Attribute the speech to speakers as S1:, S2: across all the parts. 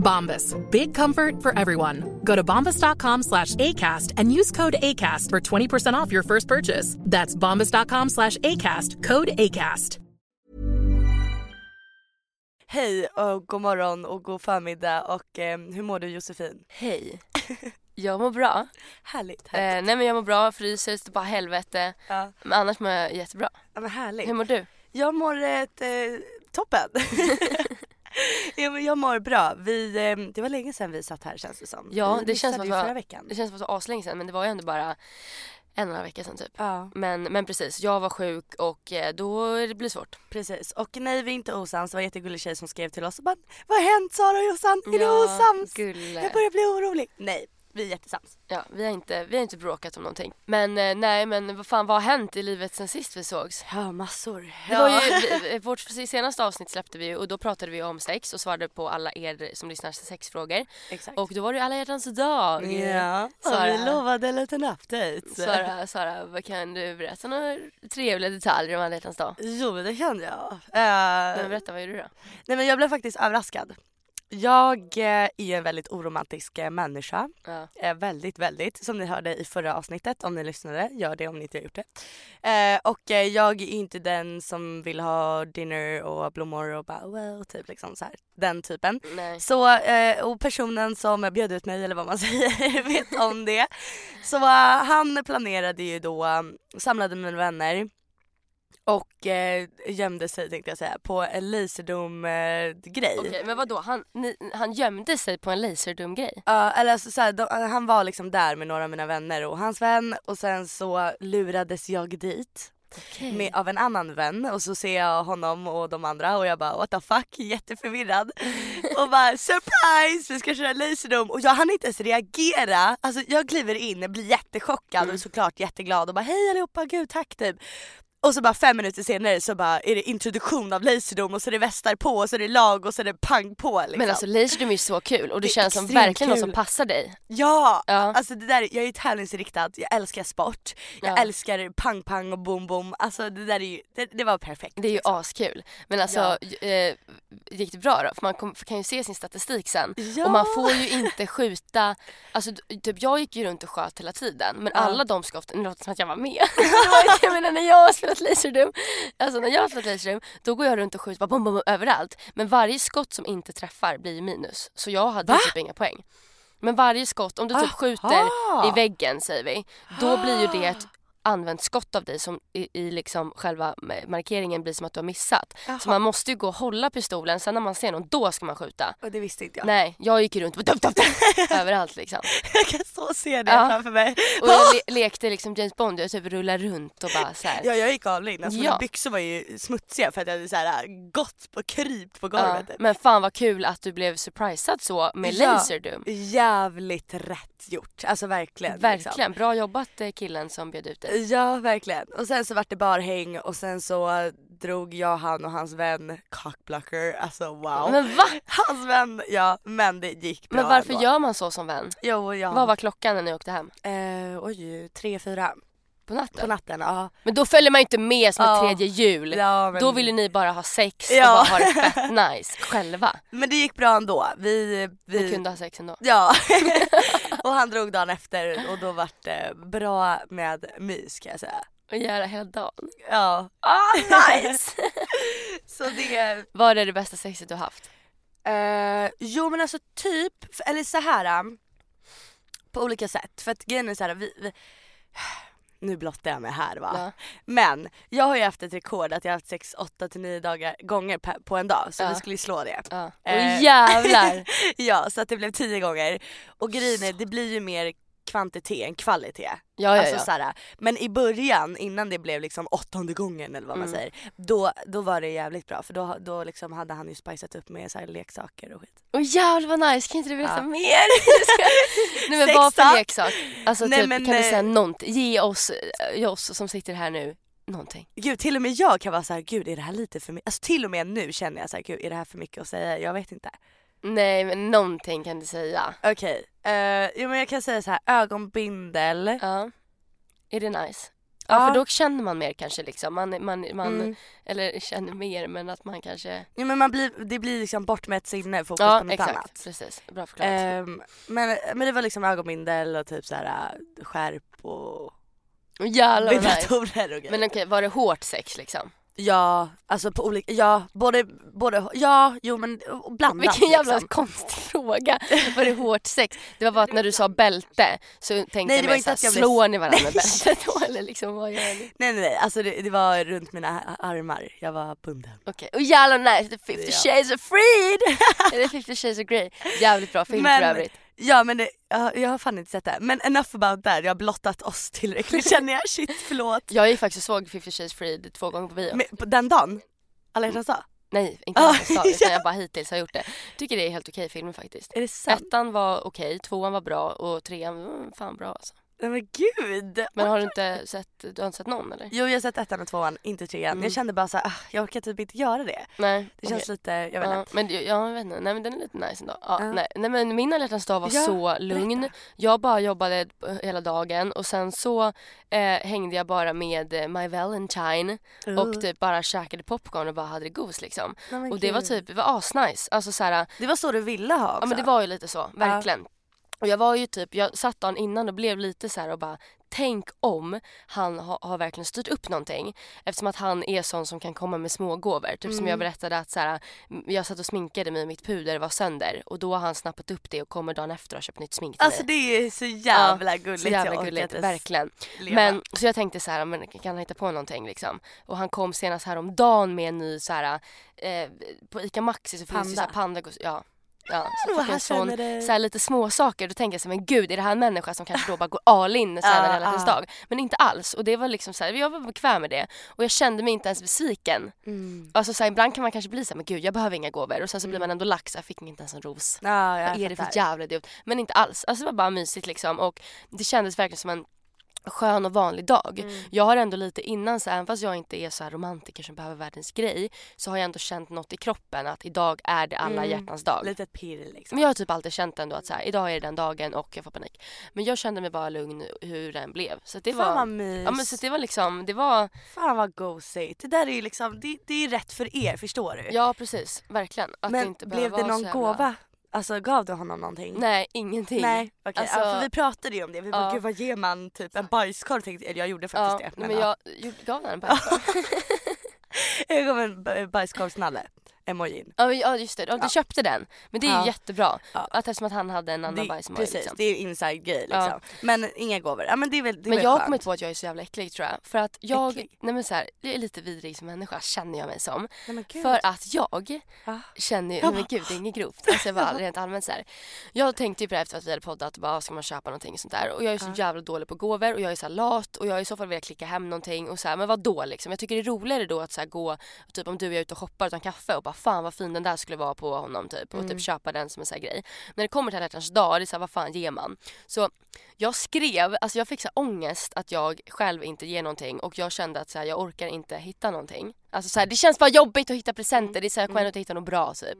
S1: Bombas. Big comfort for everyone. Go to bombas.com slash ACAST and use code ACAST for 20% off your first purchase. That's bombas.com slash ACAST. Code ACAST.
S2: Hej och god morgon och god förmiddag och eh, hur mår du Josefin?
S3: Hej. Jag mår bra.
S2: Härligt.
S3: Eh,
S2: härligt.
S3: nej men jag mår bra, fryser, det bara helvete.
S2: ja.
S3: Men annars mår jag jättebra.
S2: ja men härligt.
S3: Hur mår du?
S2: Jag mår ett, eh, toppen. ja, men jag mår bra. Vi, eh, det var länge sedan vi satt här känns det som.
S3: Ja, det känns som att
S2: förra veckan.
S3: Det känns som att det var aslänge sedan men det var ju ändå bara en och en halv vecka sedan typ.
S2: Ja,
S3: Men, men precis, jag var sjuk och eh, då det blir svårt.
S2: precis. Och nej vi är inte osams. Det var en jättegullig tjej som skrev till oss och bara Vad har hänt Sara och Jossan? Är ni osams?
S3: gulle.
S2: Jag börjar bli orolig. Nej, vi är jättesams.
S3: Ja, vi har, inte, vi har inte bråkat om någonting. Men eh, nej men vad fan vad har hänt i livet sen sist vi sågs?
S2: Ja, massor.
S3: Det var ju, vi- vårt senaste avsnitt släppte vi och då pratade vi om sex och svarade på alla er som lyssnar sexfrågor.
S2: Exakt.
S3: Och då var det ju alla hjärtans dag.
S2: ja, och
S3: Sara.
S2: vi lovade en liten update.
S3: Sara, Sara, vad kan du berätta några trevliga detaljer om alla hjärtans dag?
S2: Jo det kan jag. Eh,
S3: Men berätta, vad gjorde du då?
S2: nej men jag blev faktiskt överraskad. Jag eh, är en väldigt oromantisk eh, människa.
S3: Ja.
S2: Eh, väldigt, väldigt. Som ni hörde i förra avsnittet om ni lyssnade. Gör det om ni inte har gjort det. Och jag är inte den som vill ha dinner och blommor och bara well, typ liksom så här. Den typen.
S3: Nej.
S2: Så, och personen som bjöd ut mig eller vad man säger vet om det. Så han planerade ju då, samlade mina vänner och eh, gömde sig tänkte jag säga på en laserdom-grej.
S3: Okej, men vad då? Han, ni, han gömde sig på en laserdum-grej?
S2: Ja, eller alltså, så här, de, han var liksom där med några av mina vänner och hans vän och sen så lurades jag dit
S3: Okej.
S2: med, av en annan vän och så ser jag honom och de andra och jag bara what the fuck jätteförvirrad och bara surprise vi ska köra laserdom och jag hann inte ens reagera alltså jag kliver in, blir jättechockad
S3: Mm.
S2: och såklart jätteglad och bara hej allihopa gud tack typ och så bara fem minuter senare så bara är det introduktion av laserdom och så är det västar på och så är det lag och så är det pang på liksom.
S3: Men alltså laserdum är ju så kul och det,
S2: Det
S3: känns som verkligen något som passar dig.
S2: Ja!
S3: Ja.
S2: Alltså det där, jag är ju tävlingsinriktad, jag älskar sport, jag
S3: Ja.
S2: älskar pang pang och boom boom, alltså det där är ju, det, det var perfekt.
S3: Det är ju
S2: liksom.
S3: askul. Men alltså, eh, gick det bra då? För man kom, kan ju se sin statistik sen.
S2: Ja.
S3: Och man får ju inte skjuta, alltså typ jag gick ju runt och sköt hela tiden. Men
S2: Ja.
S3: alla de skotten, det låter som att jag var med. Det jag menar när jag spelat laserdum, alltså när jag har spelat laserdum, då går jag runt och skjuter bara bom, bom, överallt. Men varje skott som inte träffar blir minus. Så jag hade
S2: Va?
S3: typ inga poäng. Men varje skott, om du typ skjuter
S2: Aha.
S3: i väggen säger vi, då blir ju det ett använt skott av dig som i, i liksom själva markeringen blir som att du har missat.
S2: Jaha.
S3: Så man måste ju gå och hålla pistolen, sen när man ser någon då ska man skjuta.
S2: Och det visste inte jag.
S3: Nej, jag gick runt och duff, duff, duff, överallt liksom.
S2: Jag kan så se det
S3: Ja.
S2: framför mig.
S3: Och jag le- lekte liksom James Bond, jag typ rullade runt och bara så här.
S2: Ja jag gick all in, alltså
S3: Ja.
S2: mina byxor var ju smutsiga för att jag hade så här, gått på krypt på
S3: Ja,
S2: golvet. typ.
S3: men fan vad kul att du blev surprisad så med
S2: Ja.
S3: laserdum.
S2: Jävligt rätt gjort, alltså verkligen. liksom.
S3: Verkligen, bra jobbat eh, killen som bjöd ut dig.
S2: Ja verkligen. Och sen så vart det barhäng och sen så drog jag, han och hans vän cockblocker, alltså wow.
S3: Men va?
S2: Hans vän, ja men det gick bra
S3: Men varför
S2: ändå.
S3: gör man så som vän?
S2: Jo, ja.
S3: Vad var klockan när ni åkte hem?
S2: Eh, oj, tre, fyra
S3: På natten?
S2: på natten. Ja.
S3: Men då följer man ju inte med som ett
S2: Ja.
S3: tredje hjul.
S2: Ja, men,
S3: Då vill ju ni bara ha sex
S2: Ja.
S3: och bara ha det fett nice själva.
S2: men det gick bra ändå. Vi, vi...
S3: Ni kunde ha sex ändå.
S2: Ja. och han drog dagen efter och då vart det bra med mys kan jag säga.
S3: Och göra hela dagen.
S2: Ja.
S3: Ah, nice!
S2: Så det...
S3: Vad är det bästa sexet du har haft?
S2: Eh, jo men alltså typ, eller så här um, på olika sätt. För att grejen är så här, vi, vi, nu blottar jag mig här va.
S3: Ja.
S2: Men jag har ju haft ett rekord att jag har haft sex 8 till 9 dagar gånger per, på en dag så
S3: Ja.
S2: vi skulle ju slå det.
S3: Ja.
S2: Eh.
S3: Jävlar!
S2: ja så att det blev 10 gånger. Och grejen är det blir ju mer kvantitet än kvalitet.
S3: Ja, ja,
S2: Alltså,
S3: ja.
S2: såhär, men i början innan det blev liksom åttonde gången eller vad man
S3: Mm.
S2: säger. Då, då var det jävligt bra för då, då liksom hade han ju spicat upp med så leksaker och skit.
S3: Och jävlar vad nice, kan inte du berätta
S2: Ja.
S3: mer? Nej men vad för leksak? Alltså
S2: Nej,
S3: typ,
S2: men,
S3: kan du
S2: eh,
S3: säga någonting? Ge oss, eh, oss som sitter här nu någonting.
S2: Gud till och med jag kan vara så här: gud är det här lite för mycket? Alltså till och med nu känner jag så här: gud är det här för mycket att säga? Jag vet inte.
S3: Nej men någonting kan du säga.
S2: Okej, okay. Jo men jag kan säga så här: ögonbindel.
S3: Ja. Är det nice? Ja,
S2: Ja.
S3: för då känner man mer kanske liksom. Man, man, man,
S2: Mm.
S3: Eller känner mer men att man kanske...
S2: Jo men man blir, det blir liksom bort med ett sinne, fokus
S3: Ja
S2: på något
S3: exakt,
S2: annat.
S3: precis. Bra förklarat.
S2: Ehm, men, men det var liksom ögonbindel och typ så här skärp och
S3: jävlar vad nice.
S2: och.
S3: Men okej, var det hårt sex liksom?
S2: Ja, alltså på olika, ja både, både, ja jo men blandat
S3: Vilken jävla
S2: liksom.
S3: konstig fråga. Var det hårt sex? Det var bara att när du sa bälte så tänkte
S2: Nej,
S3: jag mer såhär,
S2: blev-
S3: slår ni varandra med bältet då eller liksom vad gör ni?
S2: Nej nej nej, alltså det, det var runt mina armar, jag var bunden.
S3: Okej, och jävlar nice, the 50
S2: Ja.
S3: shades of freed! Eller 50 shades of grey. Jävligt bra film för övrigt.
S2: Ja men det, jag, jag har fan inte sett det. Men enough about that, jag har blottat oss tillräckligt känner jag. Shit förlåt.
S3: Jag gick faktiskt och såg 50 shades freed två gånger på bio.
S2: Men, på den dagen? Alla hjärtans dag?
S3: Nej, inte
S2: Ah,
S3: alls dag, utan
S2: ja.
S3: jag bara hittills har gjort det. Tycker det är helt okej filmer faktiskt.
S2: Är det sant?
S3: Ettan var okej, tvåan var bra och trean var fan bra alltså.
S2: Nej men gud!
S3: Men har du inte sett, du har inte sett någon eller?
S2: Jo jag har sett ettan och tvåan, inte trean.
S3: Mm.
S2: Jag kände bara såhär, ah, jag orkar typ inte göra det.
S3: Nej.
S2: Det
S3: okej.
S2: känns lite, jag vet
S3: Ja,
S2: inte.
S3: men det- ja, jag vet inte. Nej men den är lite nice ändå. Ja,
S2: Ja.
S3: nej. nej men min alla dag var
S2: Ja,
S3: så lugn.
S2: berätta.
S3: Jag bara jobbade eh, hela dagen och sen så eh, hängde jag bara med eh, My Valentine och typ bara käkade popcorn och bara hade det gos liksom.
S2: Nej, men
S3: Och det var typ, det var asnice. Alltså såhär,
S2: Det var så du ville ha också.
S3: ja men det var ju lite så, verkligen. Och jag var ju typ, jag satt dagen innan och blev lite så här och bara Tänk om han ha, har verkligen styrt upp någonting eftersom att han är sån som kan komma med små gåvor. Typ som jag berättade att så här, jag satt och sminkade mig och mitt puder var sönder och då har han snappat upp det och kommer dagen efter och har köpt nytt smink till
S2: Alltså
S3: mig.
S2: det är så jävla gulligt.
S3: Så jävla gulligt, verkligen.
S2: leva.
S3: Men, så jag tänkte så här, men kan han hitta på någonting liksom? Och han kom senast häromdagen med en ny så här, eh, på ICA Maxi så finns det så här
S2: Panda.
S3: panda ja. Ja, så fick jag en sån,
S2: det.
S3: så här lite små saker Då tänker jag så här, men gud är det här en människa som kanske då bara går all in så här
S2: Ja,
S3: när det är alla
S2: ja.
S3: dag? Men inte alls och det var liksom så här, jag var bekväm med det och jag kände mig inte ens besviken.
S2: Mm.
S3: Alltså så här, ibland kan man kanske bli så här, men gud jag behöver inga gåvor och sen så blir man ändå lax, jag fick inte ens en ros.
S2: Ja,
S3: Vad är det för jävla idiot? Men inte alls. Alltså det var bara mysigt liksom och det kändes verkligen som en skön och vanlig dag.
S2: Mm.
S3: Jag har ändå lite innan, så även fast jag inte är så romantiker som behöver världens grej så har jag ändå känt något i kroppen att idag är det alla
S2: Mm.
S3: hjärtans dag.
S2: Litet pirr liksom.
S3: Men jag har typ alltid känt ändå att så här, idag är det den dagen och jag får panik. Men jag kände mig bara lugn hur den blev. Så det
S2: Fan vad
S3: var...
S2: mys.
S3: Ja men så det var liksom, det var,
S2: Fan vad gosigt. Det där är ju liksom, det, det är rätt för er, förstår du?
S3: ja precis, verkligen. Att det
S2: Men
S3: inte
S2: blev det någon gåva? Alltså gav du honom någonting?
S3: Nej, ingenting.
S2: Nej, okej.
S3: Alltså-
S2: ja, för vi pratade ju om det. Vi bara,
S3: Ja.
S2: gud vad ger man typ en bajskorv? Tänkte, eller jag gjorde
S3: Ja,
S2: faktiskt det.
S3: men
S2: ja.
S3: jag gjorde- gav den en bajskorv.
S2: jag gav en bajskorvsnalle. Emojin.
S3: Ja just det, ja, du köpte den. Men det är ju jättebra. Att eftersom att han hade en annan
S2: Det,
S3: bajsmoj.
S2: precis,
S3: Liksom.
S2: det är inside grej liksom. Men inga gåvor. Ja men det är väl, det är
S3: Men
S2: väl
S3: jag har kommit på att jag är så jävla äcklig tror jag. För att jag,
S2: Äcklig?
S3: nej men så här, jag är lite vidrig som människa känner jag mig som.
S2: Nej.
S3: För att jag
S2: Ja.
S3: känner ju, men gud det är inget grovt. Alltså jag bara rent allmänt så här. Jag tänkte ju på det efter att vi hade poddat bara "Ah, ska man köpa någonting och sånt där. Och jag är så jävla dålig på gåvor och jag är så här lat och jag i så fall vill klicka hem någonting och så här, men vad då liksom. Jag tycker det är roligare då att så här gå, typ om du är ute och shoppar utan kaffe och bara fan vad fin den där skulle vara på honom typ och typ köpa den som en sån här grej. När det kommer till alla hjärtans dag, det är så här, vad fan ger man? Så jag skrev, alltså jag fick så här ångest att jag själv inte ger någonting och jag kände att så här, jag orkar inte hitta någonting. Alltså så här, det känns bara jobbigt att hitta presenter, det är så här, jag kommer ändå inte hitta något bra typ.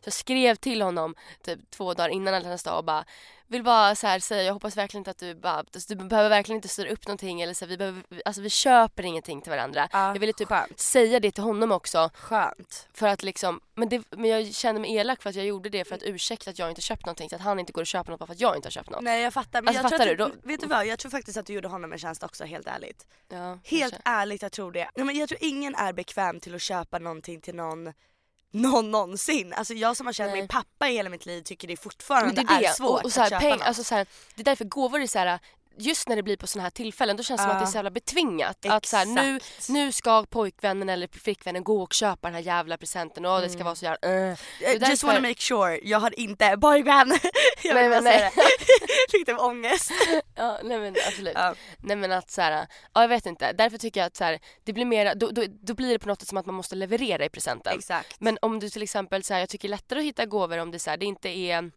S3: Så jag skrev till honom typ två dagar innan alla hjärtans dag och bara vill bara så här säga, jag hoppas verkligen inte att du bara, alltså, du behöver verkligen inte styra upp någonting eller så här, vi behöver, alltså vi köper ingenting till varandra.
S2: Ja,
S3: jag ville typ
S2: skönt.
S3: säga det till honom också
S2: Skönt.
S3: för att liksom, men, det, men jag kände mig elak för att jag gjorde det för att ursäkta att jag inte köpt någonting så att han inte går och köper något bara för att jag inte har köpt något.
S2: Nej jag fattar. Men
S3: Alltså,
S2: jag
S3: fattar
S2: tror
S3: du?
S2: att, Vet du vad? Jag tror faktiskt att du gjorde honom en tjänst också helt ärligt.
S3: Ja,
S2: Helt
S3: kanske.
S2: ärligt jag tror det. Nej, men jag tror ingen är bekväm till att köpa någonting till någon någon någonsin. Alltså jag som har känt min pappa i hela mitt liv tycker det fortfarande
S3: Men det är det.
S2: svårt
S3: och, och så här,
S2: att köpa
S3: peng,
S2: något.
S3: alltså så här, det är därför gåvor är så här, just när det blir på såna här tillfällen då känns det som
S2: Ja.
S3: att det är så jävla betvingat. Att så här, nu,
S2: Exakt.
S3: nu ska pojkvännen eller flickvännen gå och köpa den här jävla presenten och det ska vara så jävla... Uh.
S2: Eh, Just wanna make sure, jag har inte boyband. jag
S3: Nej,
S2: vill bara säga det. Fick typ ångest.
S3: Ja, nej men absolut.
S2: Ja.
S3: Nej men att så här, ja jag vet inte. Därför tycker jag att så här, det blir mer, då, då, då blir det på något sätt som att man måste leverera i presenten.
S2: Exakt.
S3: Men om du till exempel, så här, jag tycker det är lättare att hitta gåvor om det, så här, det inte är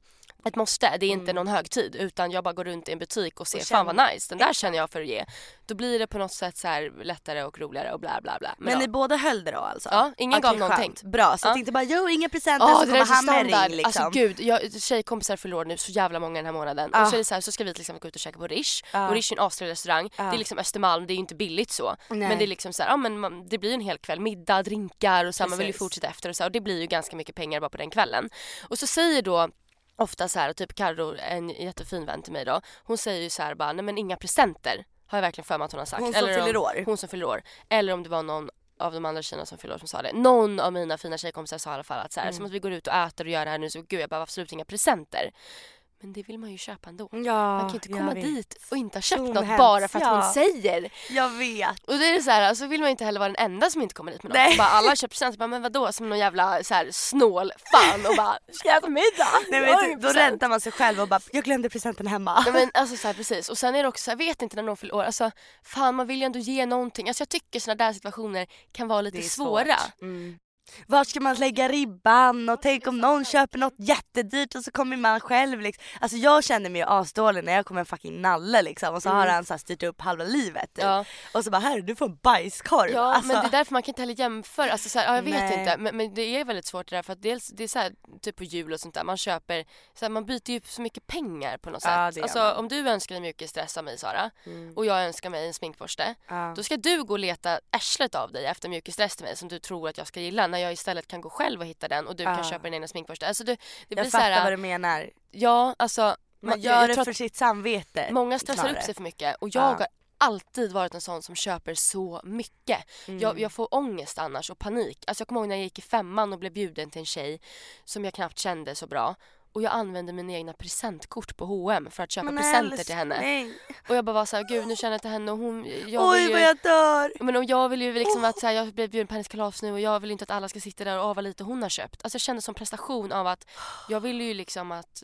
S3: ett måste, det är inte någon högtid utan jag bara går runt i en butik och ser
S2: Mm. Och
S3: fan vad nice, den där känner jag för att ge. Då blir det på något sätt så lättare och roligare och bla bla bla.
S2: Men
S3: ja.
S2: ni båda höll det då alltså?
S3: Ja, ingen gav
S2: Okej,
S3: någonting.
S2: skönt. Bra, så
S3: Ja.
S2: att inte bara jo inga presenter
S3: Ja
S2: så kommer han med ring liksom.
S3: Alltså gud, jag, tjejkompisar förlorar nu så jävla många den här månaden.
S2: Ah.
S3: Och så är det så här, så ska vi till exempel gå ut och käka på Rish.
S2: Ah.
S3: Och Rish är en astrevlig restaurang. Det är liksom Östermalm, det är ju inte billigt så.
S2: Nej.
S3: Men det är liksom så här, ja men man, det blir en hel kväll. Middag, drinkar och så här, man vill ju fortsätta efter och så här, Och det blir ju ganska mycket pengar bara på den kvällen. Och så säger då ofta så här, typ Carro, en jättefin vän till mig då. Hon säger ju så här bara, nej men inga presenter. Har jag verkligen för mig att hon har sagt.
S2: Hon som
S3: Eller
S2: fyller
S3: om,
S2: år.
S3: Hon som fyller år. Eller om det var någon av de andra tjejerna som fyller år som sa det. Någon av mina fina tjejkompisar sa i alla fall att så här,
S2: Mm.
S3: som att vi går ut och äter och gör det här nu så gud jag behöver absolut inga presenter. Men det vill man ju köpa ändå.
S2: Ja,
S3: man kan ju inte komma dit och inte ha köpt
S2: Hon
S3: något bara för att
S2: ja.
S3: hon säger.
S2: Jag vet.
S3: Och då är det så här, så vill man ju inte heller vara den enda som inte kommer dit med något.
S2: Nej.
S3: Bara alla har köpt presenter, bara, men vadå som någon jävla så här, snål fan och bara ska jag äta middag?
S2: Nej, men typ, då
S3: present."
S2: räddar man sig själv och bara jag glömde presenten hemma.
S3: Ja, men alltså så här, precis. Och sen är det också så här, vet inte när någon fyller år, alltså fan man vill ju ändå ge någonting. Alltså jag tycker såna där situationer kan vara lite svåra.
S2: Mm. Vart ska man lägga ribban och tänk om någon köper något jättedyrt och så kommer man själv liksom. Alltså jag känner mig ju asdålig när jag kommer en fucking nalle liksom och så har han så här styrt upp halva livet typ.
S3: Mm. Ja.
S2: Och så bara här du får en bajskorv.
S3: Ja
S2: alltså,
S3: men det är därför man kan inte heller jämföra, alltså så här, ja, jag vet
S2: Nej.
S3: inte men, men det är väldigt svårt det där för att dels det är så här, typ på jul och sånt där man köper, så här, man byter ju så mycket pengar på något
S2: Ja,
S3: sätt. Alltså
S2: man.
S3: om du önskar dig mjukisdress av mig Sara
S2: Mm.
S3: och jag önskar mig en sminkborste
S2: ja.
S3: då ska du gå och leta arslet av dig efter mjukisdress till mig som du tror att jag ska gilla när jag istället kan gå själv och hitta den och du
S2: Ja.
S3: kan köpa din egna sminkborste. Alltså det, det blir
S2: Jag
S3: så
S2: fattar
S3: här,
S2: vad du menar.
S3: ja alltså
S2: Man gör
S3: jag
S2: det
S3: tror
S2: för sitt samvete.
S3: Många stressar
S2: snarare.
S3: upp sig för mycket och jag
S2: Ja.
S3: har alltid varit en sån som köper så mycket.
S2: Mm.
S3: Jag, jag får ångest annars och panik. Alltså jag kommer ihåg när jag gick i femman och blev bjuden till en tjej som jag knappt kände så bra. Och jag använde mina egna presentkort på H&M för att köpa
S2: Men
S3: presenter till henne.
S2: älskling.
S3: Och jag bara var såhär, gud nu känner jag till henne och hon... Jag vill
S2: Oj
S3: ju,
S2: vad jag dör.
S3: Men och jag vill ju liksom att så här, jag blev bjuden på hennes kalas nu och jag vill inte att alla ska sitta där och ava lite hon har köpt. Alltså jag kände som prestation av att jag ville ju liksom att,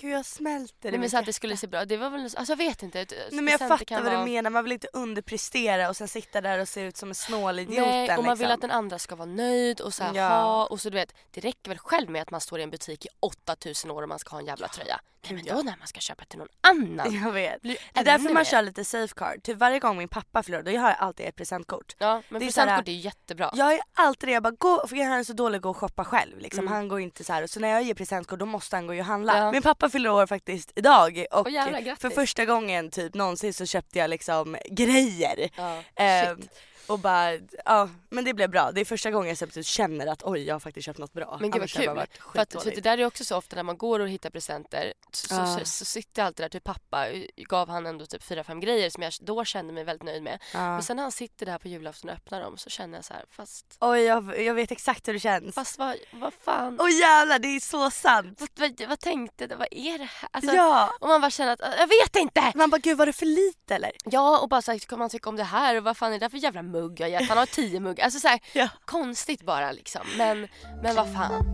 S2: Gud jag smälter
S3: nej, men så att det skulle se bra Det var väl, alltså jag vet inte.
S2: Nej men jag fattar vad du menar, man vill inte underprestera och sen sitta där och se ut som en snålidioten
S3: Nej, och man vill
S2: liksom.
S3: att den andra ska vara nöjd och så här,
S2: Ja.
S3: ha och så du vet, det räcker väl själv med att man står i en butik i 8000 år och man ska ha en jävla tröja. Nej men då när man ska köpa till någon annan.
S2: Jag vet.
S3: Blir
S2: Det är därför man
S3: mer.
S2: kör lite safecard. Typ varje gång min pappa fyller år, då har jag alltid ett presentkort.
S3: Ja men
S2: Det är
S3: presentkort
S2: såhär-
S3: är jättebra.
S2: Jag är alltid det, jag bara gå, för han är så dålig att gå och shoppa själv liksom.
S3: Mm.
S2: Han går inte så här. så när jag ger presentkort då måste han gå och handla.
S3: Ja.
S2: Min pappa fyller år faktiskt idag och
S3: jävlar, grattis.
S2: för första gången typ någonsin så köpte jag liksom grejer.
S3: Ja,
S2: Ehm,
S3: shit.
S2: Och bara, ja men det blev bra. Det är första gången jag typ känner att oj jag har faktiskt köpt något bra.
S3: Men gud vad kul. För, att, för det där är också så ofta när man går och hittar presenter så,
S2: Ja.
S3: så, så sitter alltid där till pappa gav han ändå typ fyra fem grejer som jag då kände mig väldigt nöjd med.
S2: Ja.
S3: Men sen när han sitter där på julafton och öppnar dem så känner jag så här fast,
S2: Oj jag, jag vet exakt hur det känns.
S3: fast vad, vad fan.
S2: Åh jävlar det är så sant.
S3: Vad, vad, vad tänkte du? Vad är det här? Alltså,
S2: ja.
S3: Och man bara känner att jag vet inte!
S2: Man bara gud var det för lite eller?
S3: Ja och bara såhär, kommer man tycka om det här och vad fan är det där för jävla mugg jag gett? Han har tio muggar. Alltså såhär,
S2: Ja.
S3: konstigt bara liksom. Men, men vad fan.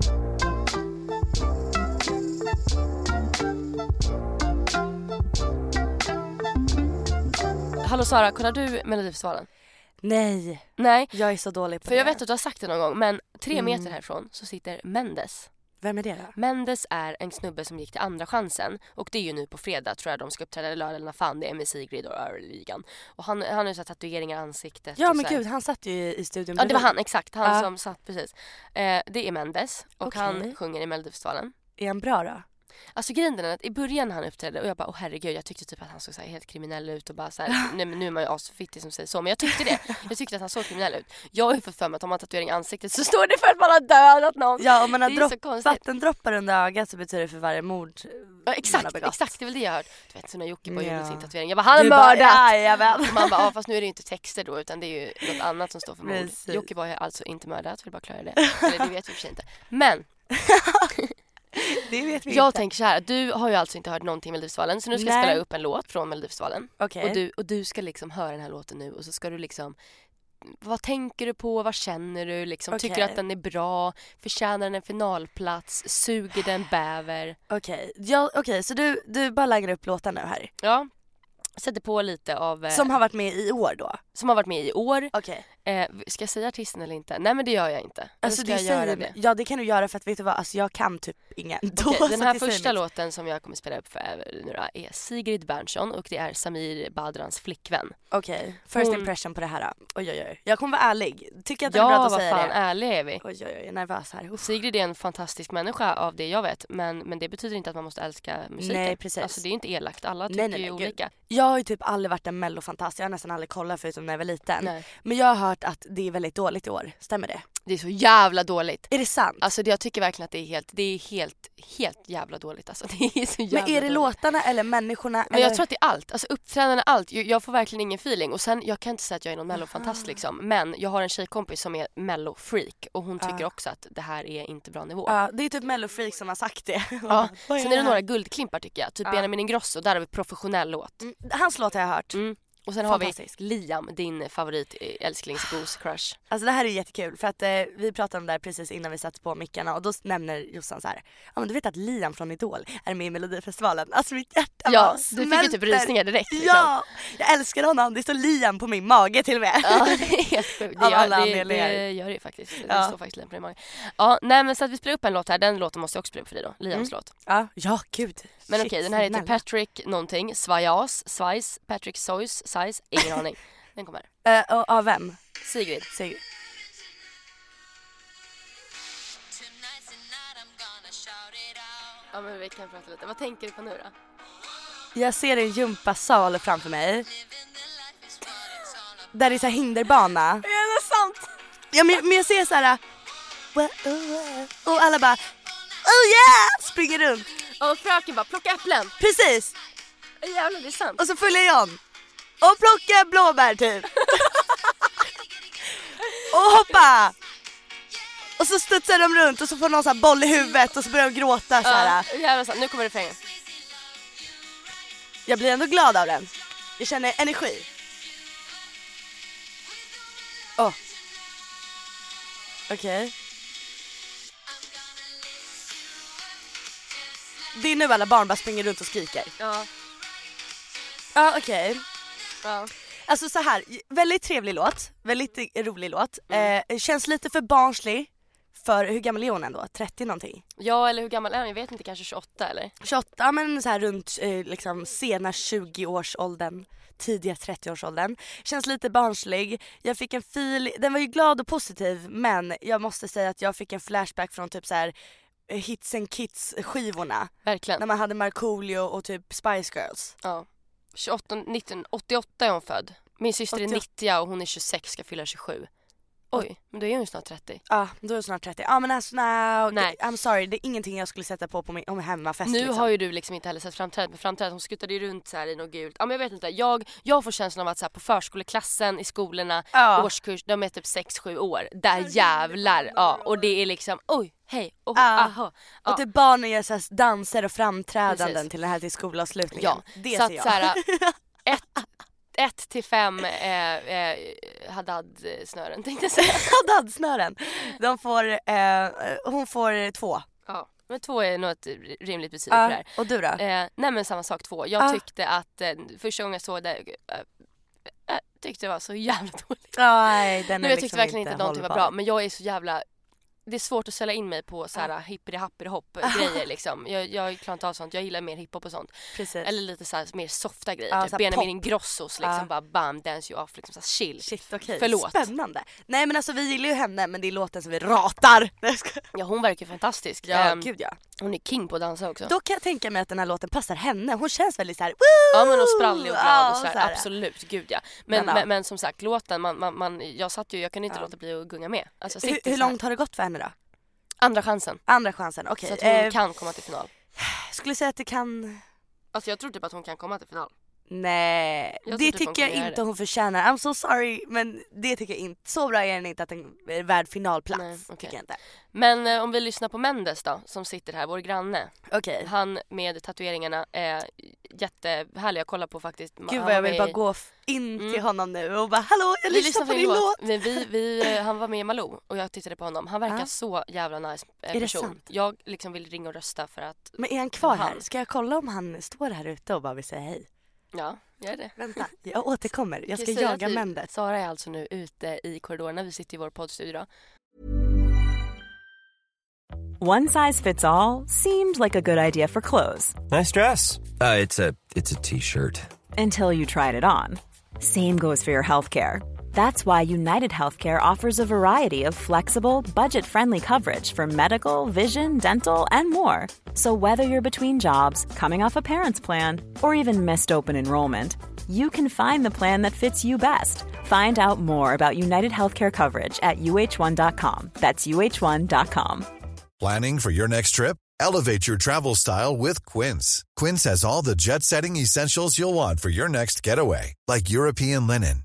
S3: Hallå Sara, kollar du Melodifestivalen?
S2: Nej,
S3: Nej,
S2: jag är så dålig på
S3: för
S2: det.
S3: jag vet att du har sagt det någon gång men tre
S2: Mm.
S3: meter härifrån så sitter Mendes.
S2: Vem är det då?
S3: Mendes är en snubbe som gick till andra chansen och det är ju nu på fredag tror jag de ska uppträda eller lördag eller fan det är med Sigrid och Örligan. Och han, han har ju så här tatueringar i ansiktet.
S2: Ja men gud han satt ju i, i studion
S3: Ja det var han, exakt. Han
S2: Ja.
S3: som satt precis. Eh, det är Mendes och
S2: Okej.
S3: han sjunger i Melodifestivalen.
S2: Är han bra då?
S3: Alltså grejen är att i början när han uppträdde och jag bara åh herregud jag tyckte typ att han såg så helt kriminell ut och bara så här, nej men nu är man ju asfittig som säger så men jag tyckte det. Jag tyckte att han såg kriminell ut. Jag har ju fått för mig att om man har tatuering i ansiktet så står det för att man har dödat någon.
S2: Ja om man har dropp, vattendroppar under ögat så betyder det för varje mord
S3: Ja, exakt, exakt det är väl det jag har hört. Du vet så när Jocke bara gjorde
S2: Ja.
S3: sin tatuering, jag bara han har
S2: bara,
S3: mördat! Och man bara ja fast nu är det ju inte texter då utan det är ju något annat som står för mord. Jocke var ju alltså inte mördat, vill bara klara det. Eller det vet vi i och för sig inte. Men
S2: det vet vi
S3: Jag
S2: inte.
S3: tänker så här, du har ju alltså inte hört någonting Melodifestivalen så nu ska jag
S2: Nej.
S3: spela upp en låt från Melodifestivalen.
S2: Okej.
S3: Och, du, och du ska liksom höra den här låten nu och så ska du liksom vad tänker du på? Vad känner du? Liksom, Tycker du att den är bra? Förtjänar den en finalplats? Suger den bäver?
S2: Okej, ja, okej, så du, du bara lägger upp låtar nu här.
S3: Ja. Sätter på lite av... eh,
S2: Som har varit med i år då?
S3: Som har varit med i år.
S2: Okej.
S3: Eh, ska jag säga artisten eller inte? Nej men det gör jag inte.
S2: Alltså
S3: ska jag göra
S2: säger,
S3: det?
S2: Ja det kan du göra för att vet du vad, alltså jag kan typ ingen. Så
S3: den här första låten som jag kommer spela upp för er nu då är Sigrid Bernson och det är Samir Badrans flickvän.
S2: Okej, first
S3: Hon-
S2: impression på det här då. Oj oj oj. Jag kommer vara ärlig. Tycker att det är
S3: Ja,
S2: bra att
S3: vad
S2: säga
S3: fan,
S2: det.
S3: ärliga är vi.
S2: Oj oj oj, jag är nervös här. Uff.
S3: Sigrid är en fantastisk människa av det jag vet men, men det betyder inte att man måste älska musiken.
S2: Nej, precis.
S3: Alltså det är inte elakt, alla tycker
S2: nej,
S3: ju
S2: nej, gud.
S3: olika.
S2: Jag har ju typ aldrig varit en mellofantast, jag har nästan aldrig kollat förutom när jag var liten.
S3: Nej.
S2: Men jag har hört att det är väldigt dåligt i år, stämmer det?
S3: Det är så jävla dåligt.
S2: Är det sant?
S3: Alltså jag tycker verkligen att det är helt, det är helt, helt jävla dåligt alltså. Det är så jävla
S2: men är det
S3: dåligt.
S2: låtarna eller människorna?
S3: Men
S2: eller?
S3: jag tror att det är allt, alltså uppträdande, allt. Jag, jag får verkligen ingen feeling och sen, jag kan inte säga att jag är någon mellofantast liksom. Men jag har en tjejkompis som är mellofreak och hon tycker också att det här är inte bra nivå.
S2: Ja, det är typ mellofreak som har sagt det.
S3: Ja. Sen är det några guldklimpar tycker jag. Typ
S2: Ja.
S3: Benjamin Ingrosso, där har vi professionell låt.
S2: Mm, Hans låt har jag hört.
S3: Mm. Och sen har vi. Liam, din favorit eh, älsklingsgos crush.
S2: Alltså det här är jättekul för att eh, vi pratade om det här precis innan vi satte på mickarna och då nämner Jossan så här. Ja men du vet att Liam från Idol är med i Melodifestivalen. Alltså mitt hjärta
S3: Ja,
S2: bara
S3: du fick ju
S2: smälter.
S3: typ rysningar direkt liksom.
S2: Ja! Jag älskar honom, det står Liam på min mage till och med.
S3: Ja, det är helt sjukt. Det gör, det, det gör det ju faktiskt. Det
S2: Ja.
S3: står faktiskt Liam på din mage. Ja, nej men så att vi spelar upp en låt här. Den låten måste jag också spela upp för dig då. Liams låt.
S2: Ja, ja gud.
S3: Men okej, den här heter. Patrick någonting. Svajas, Svajs, Patrick Sois, Size, ingen aning. Den kommer.
S2: Eh, och av vem?
S3: Sigrid.
S2: Sigrid.
S3: Ja men vi kan prata lite. Vad tänker du på nu då?
S2: Jag ser en gympasal framför mig. Där det är så här hinderbana.
S3: Är det sant?
S2: Ja men, men jag ser så här. Och alla bara Oh yeah! Springer runt.
S3: Och fröken bara plocka äpplen.
S2: Precis.
S3: Jävlar det är sant.
S2: Och så följer jag on. Och plocka blåbär typ. och hoppa. Och så studsar de runt och så får någon så här boll i huvudet och så börjar de gråta så här.
S3: Ja, jävlar sant. Nu kommer refrängen.
S2: Jag blir ändå glad av den. Jag känner energi. Åh. Okej. Det är nu alla barn bara springer runt och skriker.
S3: Ja.
S2: Ja okej.
S3: Ja.
S2: Alltså så här, väldigt trevlig låt, väldigt rolig låt. Eh, känns lite för barnslig. För hur gammal är hon ändå? 30 någonting?
S3: Ja eller hur gammal är hon? Jag vet inte, kanske 28 eller?
S2: 28, ja, men så här runt eh, liksom sena 20-årsåldern, tidiga 30-årsåldern. Känns lite barnslig. Jag fick en fil, den var ju glad och positiv men jag måste säga att jag fick en flashback från typ så här eh, Hits and Kids skivorna.
S3: Verkligen.
S2: När man hade Markoolio och typ Spice Girls.
S3: Ja. 28, 19, 88 är hon född. Min syster är
S2: 88.
S3: 90 och hon är 26, ska fylla 27. Oj, men då är hon ju snart 30.
S2: Ja, då är jag snart 30. Ja men alltså nej,
S3: Nej.
S2: I'm sorry, det är ingenting jag skulle sätta på på min om hemmafest
S3: Nu
S2: liksom.
S3: har ju du liksom inte heller sett framträdandet, men framträdandet hon skuttade ju runt så här i något gult. Ja men jag vet inte, jag, jag får känslan av att så här, på förskoleklassen, i skolorna,
S2: Ja.
S3: årskurs, de är typ 6-7 år. Där jävlar! Ja, och det är liksom oj, hej, oh, aha.
S2: Och typ barnen gör så här danser och framträdanden
S3: Precis.
S2: till den här till skolavslutningen.
S3: Ja,
S2: det
S3: så
S2: ser
S3: att
S2: jag.
S3: så här, ett, ett till fem eh, eh, Haddad-snören tänkte jag säga.
S2: Haddad-snören. De får, eh, hon får två.
S3: Ja, men två är nog ett rimligt betyg för det här.
S2: Och du då?
S3: Eh, nej men samma sak två. Jag
S2: Ja.
S3: tyckte att eh, första gången jag såg det eh, eh, tyckte det var så jävla dåligt.
S2: Nej, den
S3: Nu
S2: är
S3: jag tyckte
S2: liksom
S3: verkligen inte att någonting var bra men jag är så jävla det är svårt att sälja in mig på så här hippity happity hopp grejer liksom. Jag, jag klarar inte av sånt. Jag gillar mer hiphop och sånt.
S2: Precis.
S3: Eller lite så här mer softa grejer.
S2: Ja,
S3: typ
S2: här
S3: Benjamin. Ingrossos liksom
S2: Ja.
S3: bara bam dance you off liksom så här chill.
S2: Shit okej,
S3: Förlåt.
S2: spännande. Nej men alltså vi gillar ju henne men det är låten som vi ratar.
S3: Ja hon verkar fantastisk.
S2: Ja
S3: Ehm,
S2: gud ja.
S3: hon är king på att dansa också.
S2: Då kan jag tänka mig att den här låten passar henne. Hon känns väldigt såhär
S3: Ja men och sprallig och glad
S2: Ja,
S3: och sådär.
S2: så här.
S3: Absolut, gud ja. Men,
S2: Men,
S3: men,
S2: ja.
S3: men, som sagt låten, man, man, man, jag satt ju, jag kunde inte
S2: Ja.
S3: låta bli att gunga med. Alltså,
S2: Hur, hur
S3: här.
S2: långt har det gått för henne?
S3: Andra chansen.
S2: Andra chansen, okej.
S3: Så att hon
S2: Eh,
S3: kan komma till final.
S2: skulle säga att det kan...
S3: Alltså jag tror typ att hon kan komma till final.
S2: Nej,
S3: Jag
S2: det
S3: typ
S2: tycker jag inte
S3: det.
S2: hon förtjänar. I'm so sorry men det tycker jag inte. Så bra är den inte att den är värd finalplats.
S3: Nej.
S2: Tycker jag inte.
S3: Men eh, om vi lyssnar på Mendes då, som sitter här, vår granne.
S2: Okej.
S3: Han med tatueringarna är jättehärlig att kolla på faktiskt.
S2: Gud vad jag vill bara
S3: i-
S2: gå in till
S3: Mm.
S2: honom nu och bara hallå jag
S3: Vi
S2: lyssnar på din låt.
S3: Men vi, vi, eh, han var med i Malou och jag tittade på honom. Han verkar
S2: Ja.
S3: så jävla nice eh,
S2: Är det
S3: person.
S2: sant?
S3: Jag liksom vill ringa och rösta för att,
S2: Men är han kvar
S3: Han.
S2: här? Ska jag kolla om han står här ute och bara vill säga hej?
S3: Ja, gör det.
S2: Vänta, jag återkommer. Jag ska jaga
S3: att vi-
S2: Mendes.
S3: Sara är alltså nu ute i korridorerna. Vi sitter i vår poddstudio. då.
S4: One size fits all seemed like a good idea for clothes
S5: Nice dress. Uh, it's a it's a t-shirt.
S4: until you tried it on. Same goes for your healthcare. That's why United Healthcare offers a variety of flexible, budget friendly coverage for medical, vision, dental, and more. So, whether you're between jobs, coming off a parent's plan, or even missed open enrollment, you can find the plan that fits you best. Find out more about United Healthcare coverage at uh1.com. That's uh1.com.
S6: Planning for your next trip? Elevate your travel style with Quince. Quince has all the jet setting essentials you'll want for your next getaway, like European linen,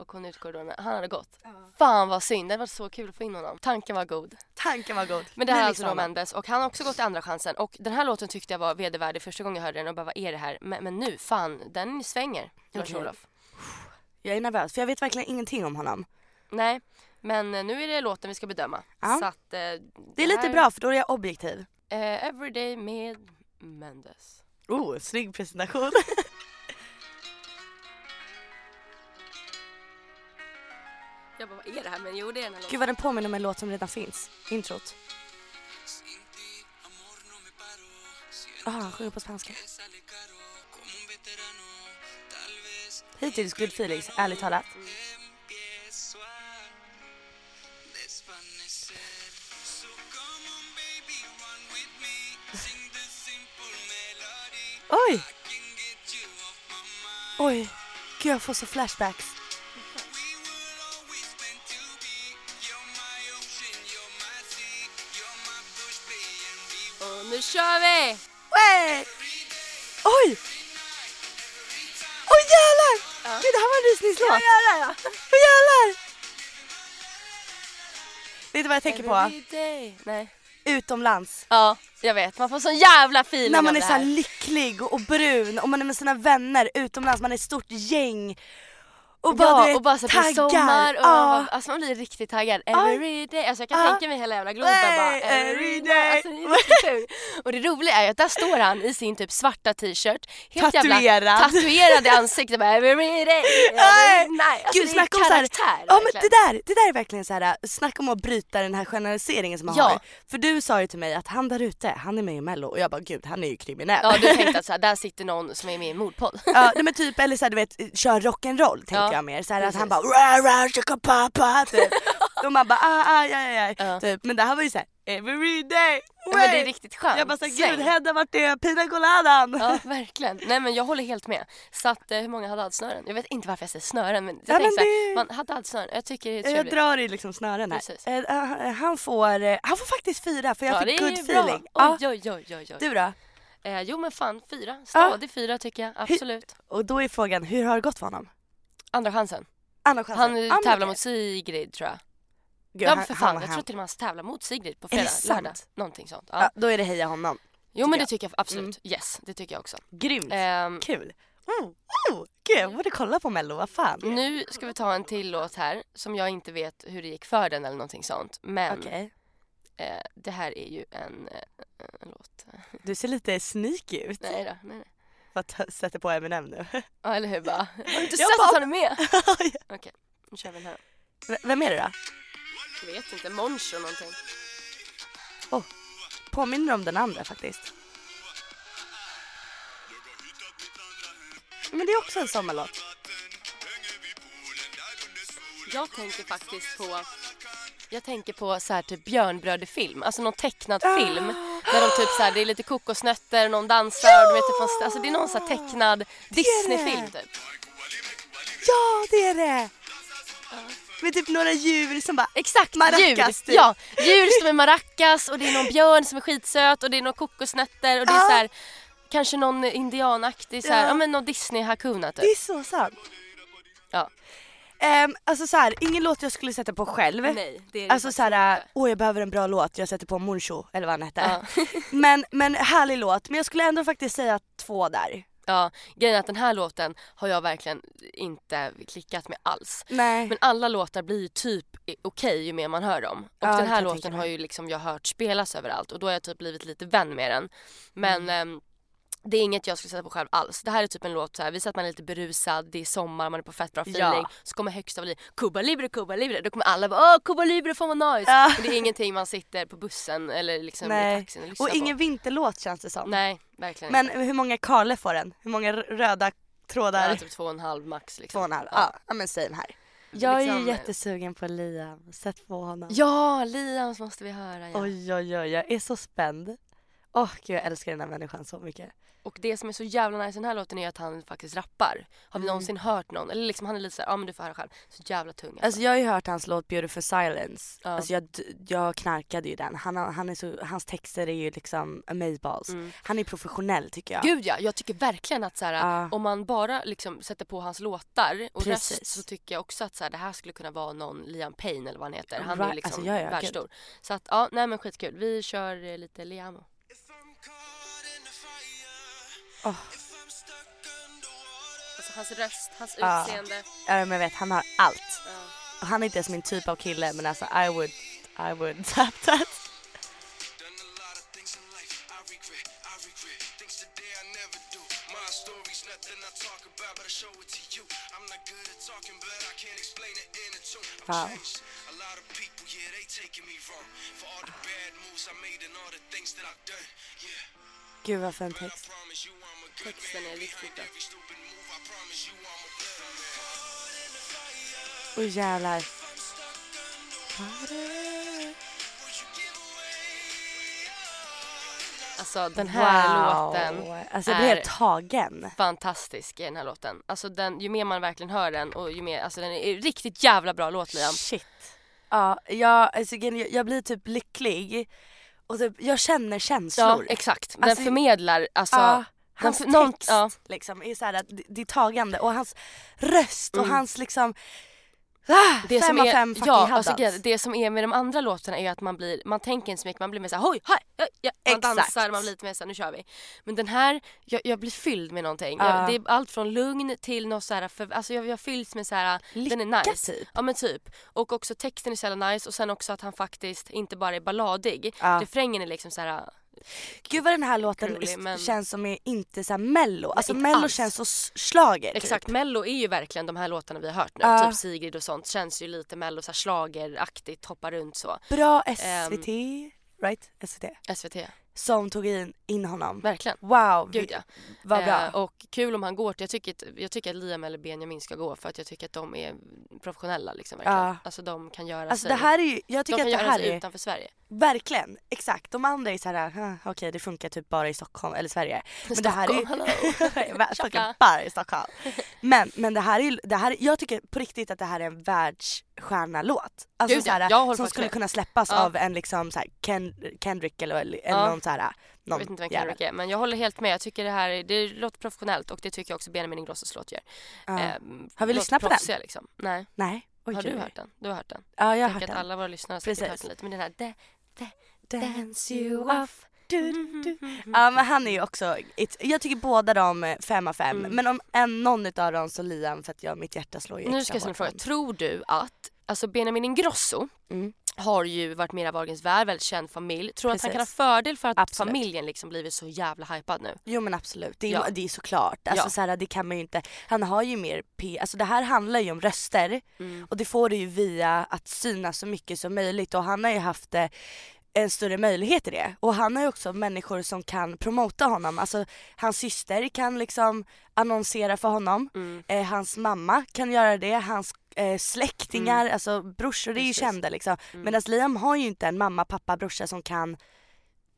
S3: Och kom ut i korridorerna. Han hade gått. Fan vad synd. Det var så kul att få in honom. Tanken var god.
S2: Tanken var god.
S3: Men det här är alltså då
S2: man.
S3: Mendes och han har också gått andra chansen och den här låten tyckte jag var vedervärdig första gången jag hörde den och bara vad är det här? Men, men nu, fan, den svänger.
S2: Okej.
S3: Lars-Olof.
S2: Jag är nervös för jag vet verkligen ingenting om honom.
S3: Nej, men eh, nu är det låten vi ska bedöma.
S2: Ja.
S3: Så att, eh,
S2: Det är lite
S3: här-
S2: bra för då är jag objektiv.
S3: Eh, Everyday med Mendes.
S2: Oh, snygg presentation.
S3: Jag bara, vad är det här? Men jo, det är den här låten.
S2: Gud vad den påminner om en låt som redan finns. Introt. Ah, han sjunger på spanska. Hittills good feelings, ärligt talat. Oj! Oj, gud jag får så flashbacks.
S3: Kör vi!
S2: Wey! Oj! Oj jävlar! Gud, det här var en rysningslåt. Ja, ja, ja. Oj jävlar! Vet du vad jag tänker på?
S3: Nej.
S2: Utomlands.
S3: Ja, jag vet. Man får sån jävla feeling
S2: När man är så lycklig och brun och man är med sina vänner utomlands, man är ett stort gäng. Och bara,
S3: ja,
S2: vet,
S3: och bara så här, sommar och
S2: Ja.
S3: man, bara, alltså man blir riktigt taggad. Every day. Alltså jag kan
S2: Ja.
S3: tänka mig hela jävla Globen bara
S2: every day.
S3: Alltså, det är riktigt kul. Och det roliga är att där står han i sin typ svarta t-shirt. Helt
S2: Tatuerad.
S3: Jävla, tatuerad i ansiktet bara every day.
S2: Nej.
S3: Every night. Alltså,
S2: Gud,
S3: det är
S2: om så här,
S3: karaktär
S2: ja, men det, där, det där är verkligen så här, snacka om att bryta den här generaliseringen som man
S3: Ja.
S2: har. För du sa ju till mig att han där ute, han är med i mello och jag bara gud han är ju kriminell.
S3: Ja du tänkte att så här, där sitter någon som är med i en mordpodd.
S2: Ja nej, men typ eller såhär du vet kör rock'n'roll tänkte
S3: Ja,
S2: jag mer. Såhär att han bara ra ra chaka papa typ. och man bara ah, ah ja, ja, ja.
S3: Ja.
S2: Typ. Men det här var ju såhär every day.
S3: Men det är riktigt skönt.
S2: Jag bara såhär gud Hedda vart är pina coladan?
S3: Ja verkligen. Nej men jag håller helt med. Så att, eh, hur många hade snören? Jag vet inte varför jag säger snören men jag
S2: Ja,
S3: tänkte
S2: men
S3: såhär, man hade snören. Jag tycker det är
S2: jag
S3: trevligt.
S2: drar i liksom snören här.
S3: Precis.
S2: Eh, eh, han, får, eh, han får faktiskt fyra för jag
S3: ja,
S2: fick
S3: det är
S2: good
S3: ju
S2: feeling.
S3: Bra.
S2: Ja.
S3: Oj, oj, oj, oj.
S2: Du då?
S3: Eh, jo men fan, fyra. Stadig fyra tycker jag. Absolut.
S2: Och då är frågan, hur har det gått för honom?
S3: Andra chansen.
S2: Andra chansen?
S3: Han
S2: men
S3: tävlar mot Sigrid tror jag.
S2: Gud,
S3: ja
S2: han-
S3: för fan, jag tror till och med han tävlar mot Sigrid på
S2: det
S3: fredag,
S2: sant?
S3: lördag. Någonting sånt. Ja.
S2: Ja, då är det heja honom.
S3: jo men
S2: jag.
S3: det tycker jag absolut. Yes, det tycker jag också.
S2: Grymt.
S3: Ehm,
S2: Kul. Oh, oh. Gud jag borde kolla på mello, vad fan.
S3: Nu ska vi ta en till låt här som jag inte vet hur det gick för den eller någonting sånt. Men
S2: Okej.
S3: eh, det här är ju en, eh, en låt.
S2: Du ser lite sneaky ut.
S3: Nej då, nej, nej.
S2: För att sätta på Eminem nu.
S3: Ja eller hur bara. Har du inte
S2: Jag
S3: sett
S2: bara-
S3: att han är med? Okej, nu kör vi den här.
S2: V- Vem är det då?
S3: Jag vet inte, Moncho någonting.
S2: Påminner om den andra faktiskt. Men det är också en sommarlåt.
S3: Jag tänker faktiskt på jag tänker på så här typ Björnbröder-film, alltså någon tecknad
S2: Ah.
S3: film. Där de typ så här, det är lite kokosnötter, någon dansar, du vet, typ, någon- alltså det är någon så tecknad Disney-film typ.
S2: Ja det är det! Med typ några djur som bara
S3: Exakt,
S2: Maracas,
S3: djur.
S2: typ.
S3: Ja, djur som är maracas och det är någon björn som är skitsöt och det är några kokosnötter och det är
S2: Ja.
S3: så här, kanske någon indianaktig så här,
S2: Ja.
S3: ja men någon Disney-hakuna typ.
S2: Det är så sant.
S3: Ja.
S2: Um, alltså så här, ingen låt jag skulle sätta på själv.
S3: Nej, det är det
S2: Alltså såhär,
S3: inte.
S2: åh jag behöver en bra låt, jag sätter på Moncho eller vad han hette.
S3: Ja.
S2: men, men härlig låt, men jag skulle ändå faktiskt säga två där.
S3: Ja, grejen är att den här låten har jag verkligen inte klickat med alls.
S2: Nej.
S3: Men alla låtar blir ju typ okej ju mer man hör dem. Och
S2: Ja,
S3: den här låten har ju liksom jag hört spelas överallt och då har jag typ blivit lite vän med den. Men
S2: Mm.
S3: ehm, det är inget jag skulle sätta på själv alls. Det här är typ en låt så här, vi säger att man är lite berusad, det är sommar, man är på fett bra feeling.
S2: Ja.
S3: Så kommer högsta volym, Cuba Libre, Cuba Libre. Då kommer alla bara åh Cuba Libre, fan vad nice.
S2: Ja.
S3: Men det är ingenting man sitter på bussen eller liksom i
S2: Nej.
S3: taxin och lyssnar
S2: Och ingen
S3: på.
S2: vinterlåt känns det som.
S3: Nej, verkligen
S2: Men
S3: inte.
S2: hur många Karle får den? Hur många röda trådar?
S3: Ja, typ två och en halv max liksom.
S2: Två och en halv? Ja, ja men same här. Jag är
S3: Liksom-
S2: ju jättesugen på Liam, sätt på honom.
S3: Ja, Liams måste vi höra ja.
S2: Oj oj oj, jag är så spänd. Åh gud jag älskar den här människan så mycket.
S3: Och det som är så jävla nice i den här låten är att han faktiskt rappar. Har vi någonsin hört någon, eller liksom han är lite såhär, ja men du får höra själv. Så jävla tung alltså.
S2: Alltså jag har ju hört hans låt Beautiful Silence.
S3: Ja.
S2: Alltså jag, jag knarkade ju den. Han, han är så, hans texter är ju liksom amazeballs.
S3: Mm.
S2: Han är professionell tycker jag.
S3: Gud ja, jag tycker verkligen att så här,
S2: Ja.
S3: om man bara liksom sätter på hans låtar och
S2: Precis.
S3: röst så tycker jag också att så här, det här skulle kunna vara någon Liam Payne eller vad han heter. Han är
S2: Right.
S3: ju liksom
S2: Alltså, ja, ja,
S3: världsstor. Så att ja, nej men skitkul. Vi kör eh, lite Liamo.
S2: Åh.
S3: Alltså hans röst, hans
S2: Ja.
S3: utseende.
S2: Ja men jag vet, han har allt.
S3: Ja.
S2: Och han är inte ens min typ av kille men alltså I would, I would tap that. Wow. Gud vad fin text.
S3: Texten är riktigt bra.
S2: Oj jävlar.
S3: Alltså den här låten
S2: Alltså jag blir
S3: är
S2: helt tagen.
S3: fantastisk i den här låten. Alltså den, ju mer man verkligen hör den och ju mer, alltså den är riktigt jävla bra låt Liam.
S2: Shit. Ja, jag, alltså, jag, jag blir typ lycklig och typ, jag känner
S3: Ja
S2: känslor.
S3: exakt, den
S2: Alltså,
S3: förmedlar alltså
S2: Ja, hans
S3: den, någon-
S2: text
S3: ja.
S2: liksom är så här att det, det är tagande och hans röst och
S3: Mm.
S2: hans liksom ah,
S3: det
S2: fem
S3: som
S2: av
S3: är,
S2: fem fucking
S3: ja, alltså, det som är med de andra låtarna är att man blir, man tänker inte så mycket, man blir mer såhär hoj, hej, ja, ja. Man
S2: Exakt.
S3: dansar, man blir lite mer såhär nu kör vi. Men den här, jag, jag blir fylld med någonting.
S2: Ja.
S3: Jag, det är allt från lugn till något såhär, för, alltså jag, jag fylls med såhär, den är nice.
S2: typ.
S3: Ja men typ. Och också texten är så jävla nice och sen också att han faktiskt inte bara är balladig.
S2: Ja.
S3: Refrängen är liksom såhär,
S2: Gud vad den här låten s-
S3: men-
S2: känns som är inte så här mello. Alltså
S3: inte
S2: mello
S3: alls.
S2: känns så s- schlager
S3: exakt
S2: typ.
S3: mello är ju verkligen de här låtarna vi har hört nu.
S2: Ja.
S3: Typ Sigrid och sånt känns ju lite mello, såhär schlageraktigt, hoppa runt så.
S2: Bra
S3: Ehm.
S2: SVT, right? SVT.
S3: SVT,
S2: Som tog in, in honom.
S3: verkligen.
S2: Wow,
S3: Gud ja.
S2: vad bra.
S3: Eh, och kul om han går till, jag tycker, att- jag tycker att Liam eller Benjamin ska gå för att jag tycker att de är professionella liksom verkligen.
S2: Ja.
S3: Alltså de kan göra
S2: Alltså
S3: sig,
S2: det här är ju, jag
S3: de
S2: tycker
S3: kan
S2: att det
S3: göra
S2: här
S3: sig
S2: är
S3: utanför Sverige.
S2: Verkligen, exakt. De andra är så här, "Huh, okej det funkar typ bara i Stockholm eller Sverige. Men det här är ju...
S3: Stockholm,
S2: fucking bara i Stockholm. Men, men det här är ju, det här, jag tycker på riktigt att det här är en världsstjärnalåt. Alltså
S3: Gud,
S2: så
S3: ja.
S2: här,
S3: Jag håller
S2: som skulle
S3: med.
S2: kunna släppas
S3: Ja.
S2: av en liksom så här Ken, Kendrick eller, eller
S3: Ja.
S2: någon så här,
S3: Jag
S2: någon
S3: vet inte vem. Kendrick är men jag håller helt med. Jag tycker det här det låter professionellt och det tycker jag också Benjamin Ingrossos låt gör.
S2: Ja.
S3: Ehm,
S2: Har vi lyssnat på den?
S3: Liksom. Nej.
S2: Nej. Oj,
S3: har du hört den? Du har hört den?
S2: Ja jag har
S3: Jag
S2: hört den.
S3: alla våra lyssnare har säkert hört den lite. Men den här de, de,
S2: Dance you off. du, du. Ja men han är ju också, jag tycker båda de fem av fem.
S3: Mm.
S2: Men om en, någon utav dem så Liam för att jag, mitt hjärta slår ju
S3: Nu ska jag ställa en fråga. Tror du att, alltså Benjamin Ingrosso
S2: Mm.
S3: Har ju varit med i Wahlgrens värld, väldigt känd familj. Tror du att han kan ha fördel för att
S2: Absolut.
S3: familjen liksom blivit så jävla hypad nu?
S2: Jo men absolut, det är,
S3: Ja.
S2: det är såklart. Alltså
S3: Ja.
S2: så här, det kan man ju inte, han har ju mer P, alltså det här handlar ju om röster
S3: Mm.
S2: och det får du ju via att synas så mycket som möjligt och han har ju haft eh, en större möjlighet i det. Och han har ju också människor som kan promota honom. Alltså hans syster kan liksom annonsera för honom.
S3: Mm.
S2: Eh, hans mamma kan göra det. Hans eh, släktingar, alltså brorsor är ju
S3: Precis.
S2: kända liksom.
S3: Mm.
S2: Medan Liam har ju inte en mamma, pappa, brorsa som kan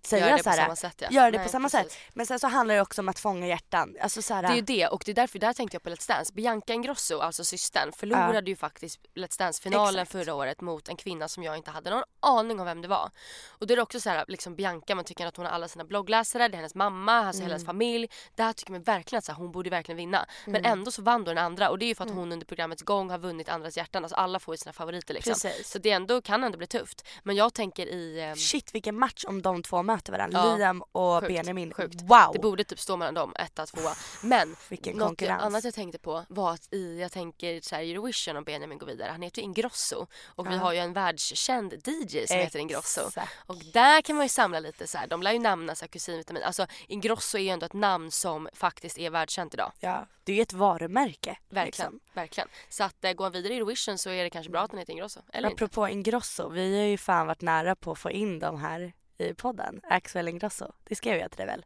S2: säga
S3: Gör det
S2: så
S3: på
S2: här,
S3: samma sätt ja.
S2: Gör det
S3: Nej,
S2: på samma
S3: precis.
S2: sätt. Men sen så handlar det också om att fånga hjärtan. Alltså så här,
S3: Det är ju det och det är därför, där tänkte jag på Let's Dance. Bianca Ingrosso, alltså systern, förlorade ju faktiskt Let's Dance-finalen förra året mot en kvinna som jag inte hade någon aning om vem det var. Och då är det också så här, liksom Bianca, man tycker att hon har alla sina bloggläsare, det är hennes mamma, alltså
S2: Mm.
S3: hennes familj. Där tycker man verkligen att så här, hon borde verkligen vinna. Men ändå så vann då den andra och det är ju för att
S2: Mm.
S3: hon under programmets gång har vunnit andras hjärtan. Alltså alla får ju sina favoriter liksom.
S2: Precis.
S3: Så det ändå, kan ändå bli tufft. Men jag tänker i... ehm,
S2: Shit vilken match om de två möter varandra.
S3: Ja,
S2: Liam och
S3: sjukt,
S2: Benjamin.
S3: sjukt.
S2: Wow!
S3: Det borde typ stå mellan dem, etta, tvåa. Men
S2: Vilken
S3: något
S2: konkurrens.
S3: annat jag tänkte på var att i, jag tänker så här, Eurovision om Benjamin går vidare, han heter ju Ingrosso och vi
S2: Ja.
S3: har ju en världskänd DJ som heter Ingrosso.
S2: Exakt.
S3: Och där kan man ju samla lite så här, de lär ju namna så här kusinvitamin. Alltså Ingrosso är ju ändå ett namn som faktiskt är världskänt idag.
S2: Ja, det är ju ett varumärke.
S3: Verkligen,
S2: Liksom.
S3: verkligen. Så att eh, går han vidare i Eurovision så är det kanske bra att han heter Ingrosso. Eller inte.
S2: Apropå Ingrosso, vi har ju fan varit nära på att få in dem här i podden. Axel Ingrosso. Det skrev jag till dig väl?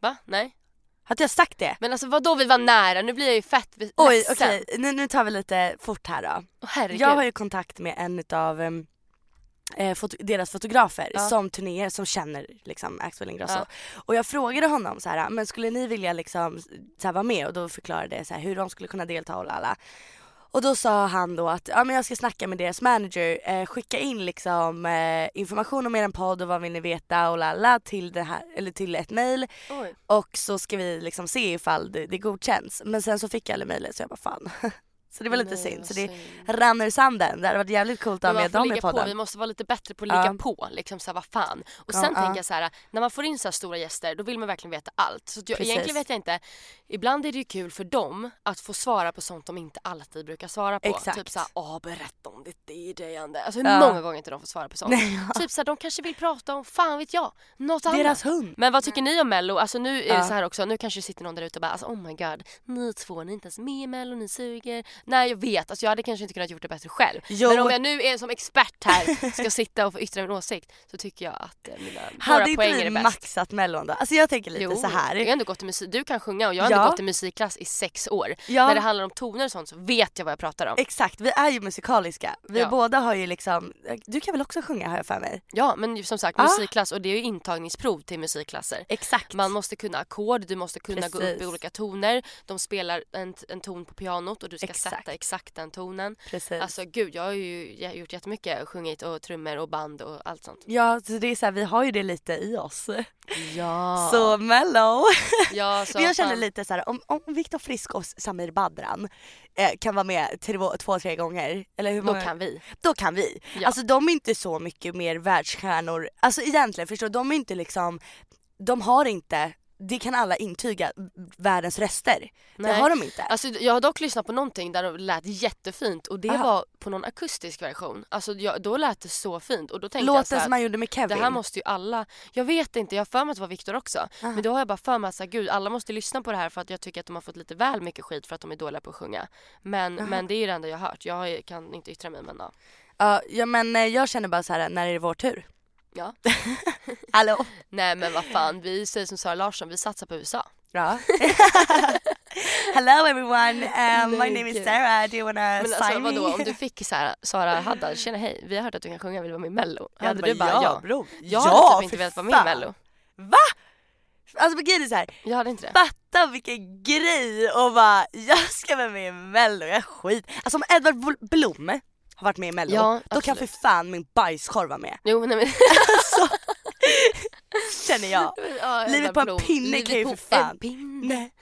S3: Va? Nej?
S2: Har inte jag sagt det?
S3: Men alltså vadå vi var nära? Nu blir jag ju fett ledsen.
S2: Oj okej, nu, nu tar vi lite fort här då.
S3: Herregud.
S2: Jag har ju kontakt med en utav em, eh, foto- deras fotografer
S3: Ja.
S2: som turnéer som känner liksom Axel Ingrosso.
S3: Ja.
S2: Och jag frågade honom så här, men skulle ni vilja liksom så här, vara med? Och då förklarade jag så här, hur de skulle kunna delta och alla. Och då sa han då att ja, men jag ska snacka med deras manager, eh, skicka in liksom eh, information om er podd och vad vill ni veta och lalla till det här, eller till ett mail och så ska vi liksom se ifall det, det godkänns. Men sen så fick jag aldrig mailet så jag bara fan. så det var lite
S3: Nej,
S2: synd. Så det rann ur sanden. Det hade varit jävligt coolt att ha med dem i
S3: ligga på,
S2: podden.
S3: vi måste vara lite bättre på att ligga
S2: Ja.
S3: på. Liksom så här, vad fan. Och sen
S2: ja.
S3: tänker jag så här, när man får in så stora gäster då vill man verkligen veta allt. Så jag, egentligen vet jag inte, ibland är det ju kul för dem att få svara på sånt de inte alltid brukar svara på.
S2: Exakt.
S3: Typ såhär, åh berätta om ditt DJ-ande. Alltså hur många gånger inte de får svara på sånt. Typ såhär, de kanske vill prata om, fan vet jag, något annat.
S2: Deras hund.
S3: Men vad tycker ni om mello? Alltså nu är det så här också, nu kanske det sitter någon där ute och bara alltså, oh my god, ni två, ni är inte ens med i mello, ni suger. Nej jag vet, alltså jag hade kanske inte kunnat gjort det bättre själv.
S2: Jo.
S3: Men om jag nu är som expert här ska sitta och få yttra min åsikt så tycker jag att eh, mina,
S2: Hade
S3: våra
S2: inte
S3: poäng är
S2: vi
S3: det bäst.
S2: maxat mellon då? Alltså jag tänker lite
S3: Jo,
S2: så här.
S3: jag har ändå gått i musik, du kan sjunga och jag har
S2: Ja.
S3: ändå gått i musikklass i sex år.
S2: Ja.
S3: När det handlar om toner och sånt så vet jag vad jag pratar om.
S2: Exakt, vi är ju musikaliska. Vi
S3: Ja.
S2: båda har ju liksom, du kan väl också sjunga har jag för mig?
S3: Ja men som sagt
S2: Ah.
S3: musikklass och det är ju intagningsprov till musikklasser.
S2: Exakt.
S3: Man måste kunna ackord, du måste kunna gå upp i
S2: Precis.
S3: olika toner. De spelar en, en ton på pianot och du ska
S2: Exakt.
S3: Sätta exakt den tonen.
S2: Precis.
S3: Alltså gud, jag har ju gjort jättemycket, sjungit och trummor och band och allt sånt.
S2: Ja, så det är så här, vi har ju det lite i oss.
S3: Ja.
S2: Så mellow.
S3: ja, så
S2: Men jag känner lite så här, om, om Viktor Frisk och Samir Badran eh, kan vara med två, två, tre gånger. Eller hur
S3: Då
S2: många?
S3: kan vi.
S2: Då kan vi.
S3: Ja.
S2: Alltså de är inte så mycket mer världsstjärnor. Alltså egentligen förstår du, de är inte liksom, de har inte, det kan alla intyga, världens röster. Det
S3: Nej.
S2: har de inte.
S3: Alltså, jag har dock lyssnat på någonting där det lät jättefint och det
S2: Aha.
S3: var på någon akustisk version. Alltså jag, då lät det så fint och då tänkte jag så
S2: Låten
S3: här,
S2: som han gjorde med Kevin.
S3: det här måste ju alla, jag vet inte, jag har för mig att det var Viktor också. Men då har jag bara för mig att så här, gud alla måste lyssna på det här för att jag tycker att de har fått lite väl mycket skit för att de är dåliga på att sjunga. Men, men det är det enda jag har hört, jag kan inte yttra mig men ja.
S2: Ja, ja men eh, jag känner bara så här, när är det vår tur?
S3: Ja.
S2: Hallå?
S3: Nej men vad fan, vi säger som Sara Larsson, vi satsar på USA.
S2: Ja. Hello everyone, um, my name is. Sarah, do you wanna
S3: Men alltså
S2: sign
S3: vadå,
S2: me?
S3: om du fick så här, Sara Haddad, tjena hej, vi har hört att du kan sjunga, vill du vara med i mello?
S2: Jag
S3: Hade
S2: bara,
S3: du bara
S2: ja,
S3: ja?
S2: bro.
S3: Jag
S2: ja,
S3: hade typ inte velat vara med i mello.
S2: Va? Alltså grejen är så här,
S3: Jag hade inte det.
S2: fatta vilken grej och bara jag ska vara med i mello, jag skit. Alltså om Edvard Bl- Blom har varit med i mello,
S3: Ja,
S2: då kan för fan min bajskorv vara med.
S3: Jo nej men
S2: Alltså, känner jag.
S3: Ja,
S2: Livet på en
S3: Blom.
S2: pinne
S3: Livet
S2: kan ju för fan. Nej.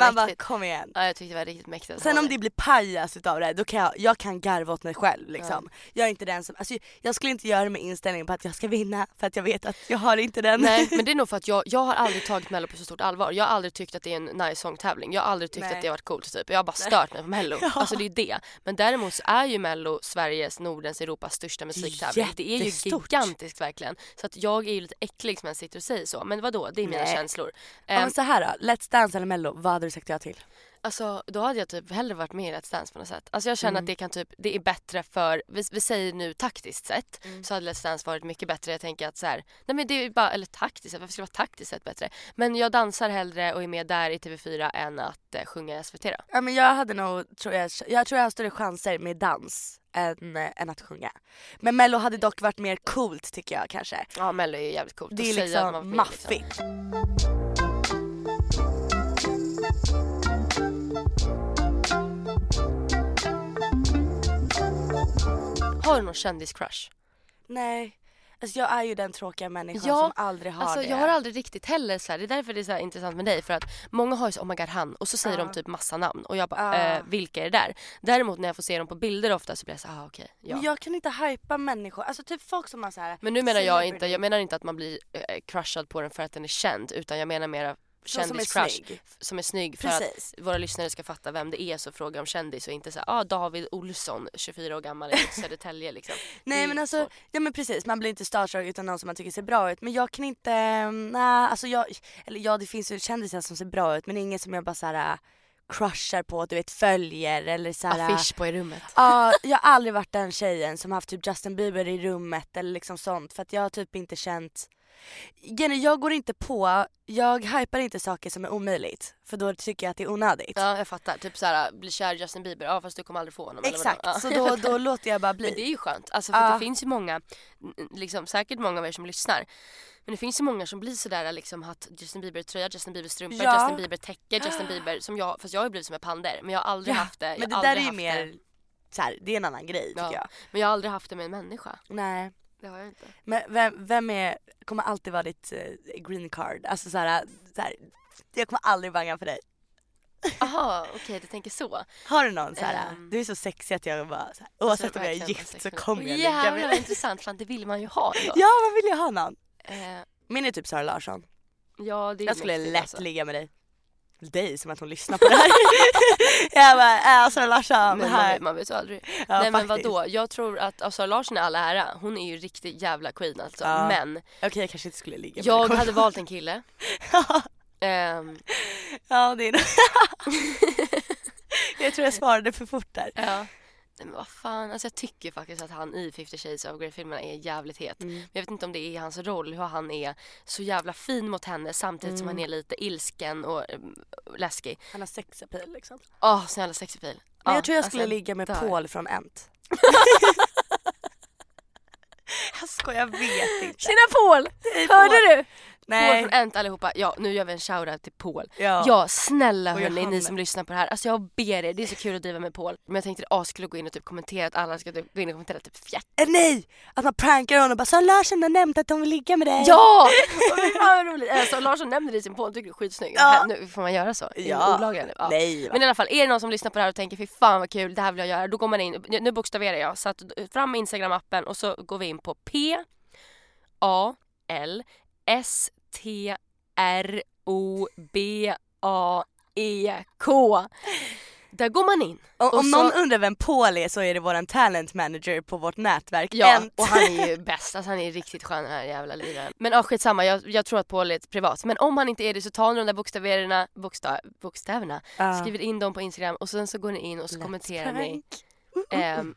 S2: Man bara kom igen.
S3: Ja, jag tyckte det var riktigt mäktigt.
S2: Sen om det blir pajas utav det, då kan jag, jag kan garva åt mig själv liksom. Jag är inte den som, alltså jag skulle inte göra det med inställningen på att jag ska vinna för att jag vet att jag har inte den.
S3: Nej men det är nog för att jag, jag har aldrig tagit mello på så stort allvar. Jag har aldrig tyckt att det är en nice sångtävling. Jag har aldrig tyckt
S2: Nej.
S3: att det har varit coolt typ. Jag har bara stört mig på mello.
S2: Ja.
S3: Alltså det är det. Men däremot så är ju mello Sveriges, Nordens, Europas största musiktävling. Det är ju
S2: Jättestort.
S3: gigantiskt verkligen. Så att jag är ju lite äcklig som jag sitter och säger så. Men vadå, det är mina
S2: Nej.
S3: känslor.
S2: Ja,
S3: Ehm,
S2: men så här då, Let's Dance eller mello, vad hade du sagt ja till?
S3: Alltså då hade jag typ hellre varit med i Let's Dance på något sätt. Alltså jag känner
S2: Mm.
S3: att det kan typ, det är bättre för, vi, vi säger nu taktiskt sett
S2: Mm.
S3: så hade Let's Dance varit mycket bättre. Jag tänker att så här, nej men det är bara, eller taktiskt sett, varför ska det vara taktiskt sett bättre? Men jag dansar hellre och är med där i TV4 än att eh, sjunga i SVT då.
S2: Ja men jag hade nog, tror jag, jag tror jag har större chanser med dans än, eh, än att sjunga. Men mello hade dock varit mer coolt tycker jag kanske.
S3: Ja Mello är ju jävligt coolt.
S2: Det är liksom
S3: med, liksom. Har du någon kändiscrush?
S2: Nej, alltså jag är ju den tråkiga människan
S3: Ja,
S2: som aldrig har
S3: Alltså
S2: det.
S3: jag har aldrig riktigt heller så här, det är därför det är så här intressant med dig för att många har ju så oh my god han och så säger
S2: Ja.
S3: de typ massa namn och jag bara
S2: Ja.
S3: eh, vilka är det där? Däremot när jag får se dem på bilder ofta så blir jag så ah okej ja.
S2: Men jag kan inte hypa människor, alltså typ folk som har så här.
S3: Men nu menar jag inte, jag menar inte att man blir eh, crushad på den för att den är känd utan jag menar mera
S2: Som
S3: kändiscrush
S2: snygg.
S3: som är snygg för
S2: Precis.
S3: att våra lyssnare ska fatta vem det är så frågar om kändis och inte så här, ah David Olsson 24 år gammal i Södertälje liksom.
S2: Nej men alltså, ja men precis man blir inte starstruck utan någon som man tycker ser bra ut. Men jag kan inte, mm, nej alltså jag, eller ja det finns ju kändisar som ser bra ut men ingen som jag bara såhär crushar på, du vet följer eller såhär.
S3: Affisch på i rummet.
S2: Ja, jag har aldrig varit den tjejen som haft typ Justin Bieber i rummet eller liksom sånt för att jag har typ inte känt Jenny, jag går inte på, jag hypar inte saker som är omöjligt för då tycker jag att det är onödigt.
S3: Ja jag fattar, typ såhär bli kär i Justin Bieber, ja fast du kommer aldrig få honom.
S2: Exakt,
S3: Ja.
S2: så då, då låter jag bara bli.
S3: Men det är ju skönt, alltså för
S2: Ja.
S3: det finns ju många, liksom, säkert många av er som lyssnar. Men det finns ju många som blir sådär liksom att Justin Bieber tröja, Justin Bieber strumpor,
S2: Ja.
S3: Justin Bieber täcke, Justin Bieber som jag, fast jag har ju blivit som en pander men jag har aldrig haft det. jag
S2: men det där är ju mer,
S3: det.
S2: så här, det är en annan grej tycker
S3: Ja.
S2: jag.
S3: Men jag har aldrig haft det med en människa.
S2: Nej.
S3: Det har jag inte.
S2: Men vem, vem är, kommer alltid vara ditt eh, green card? Alltså såhär, såhär, jag kommer aldrig banga för dig.
S3: Jaha okej du tänker så.
S2: Har du någon såhär,
S3: Ehm.
S2: du är så sexig att jag bara såhär, oavsett
S3: Alltså,
S2: om jag är gift så kommer jag ligga
S3: Jävlar
S2: med dig.
S3: intressant, fan det vill man ju ha då.
S2: Ja man vill ju ha någon.
S3: Eh,
S2: Min är typ Sara Larsson.
S3: ja det är
S2: Jag skulle lätt
S3: alltså.
S2: ligga med dig. Dig som att hon lyssnar på det här. jag bara, äh, Sara Larsson
S3: Men man,
S2: här.
S3: vet- man vet aldrig.
S2: Ja,
S3: Nej men
S2: faktiskt.
S3: vadå, jag tror att alltså, Larsson är all ära, hon är ju riktigt jävla queen alltså.
S2: Ja.
S3: Men
S2: Okej jag kanske inte skulle ligga med
S3: jag hade valt en kille. Ehm,
S2: Ja det är jag tror jag svarade för fort där.
S3: ja. Nej, men vad fan, alltså jag tycker faktiskt att han i 50 shades of Grey filmerna är jävligt het.
S2: Mm.
S3: Men jag vet inte om det är hans roll, hur han är så jävla fin mot henne samtidigt som han
S2: Mm.
S3: är lite ilsken och um, läskig.
S2: Han har sexapil liksom.
S3: Åh, så jävla sexig pil.
S2: Men
S3: Ja,
S2: jag tror jag
S3: alltså,
S2: skulle ligga med
S3: dör.
S2: Paul från Ent. jag skojar, jag vet inte.
S3: Tjena Paul!
S2: Hej,
S3: Hörde
S2: Paul.
S3: Du? Paul
S2: Nej.
S3: från Ent allihopa. Ja, nu gör vi en shoutout till Paul.
S2: Ja.
S3: Ja, snälla hörni, ni som lyssnar på det här. Alltså jag ber er, det är så kul att driva med Paul. Men jag tänkte att jag skulle gå in och typ kommentera att alla ska typ gå in och kommentera typ fjärt.
S2: Eh, nej! Att man prankar honom och bara “Sara Larsson har nämnt att de vill ligga med dig”.
S3: Ja! Vad roligt. Alltså, Larsson nämnde det i sin podd, tycker du är skitsnygg.
S2: Ja.
S3: Nu får man göra så?
S2: Ja.
S3: Olagligt nu? Ja.
S2: Nej va?
S3: Men i alla fall, är det någon som lyssnar på det här och tänker fy fan vad kul, det här vill jag göra. Då går man in, nu bokstaverar jag, så att fram med Instagram-appen och så går vi in på P A L S T R O B A E K. Där går man in.
S2: Om,
S3: och
S2: om
S3: så-
S2: någon undrar vem Paul är så är det våran talent manager på vårt nätverk
S3: Ja,
S2: Ent.
S3: och han är ju bäst. Alltså han är riktigt skön den här jävla liraren. Men ja, skitsamma, jag, jag tror att Paul är ett privat. Men om han inte är det så tar ni de där bokstäverna, bokstav, bokstäverna,
S2: Ja.
S3: skriver in dem på Instagram och sen så går ni in och så
S2: Let's
S3: kommenterar ni
S2: prank.
S3: ehm,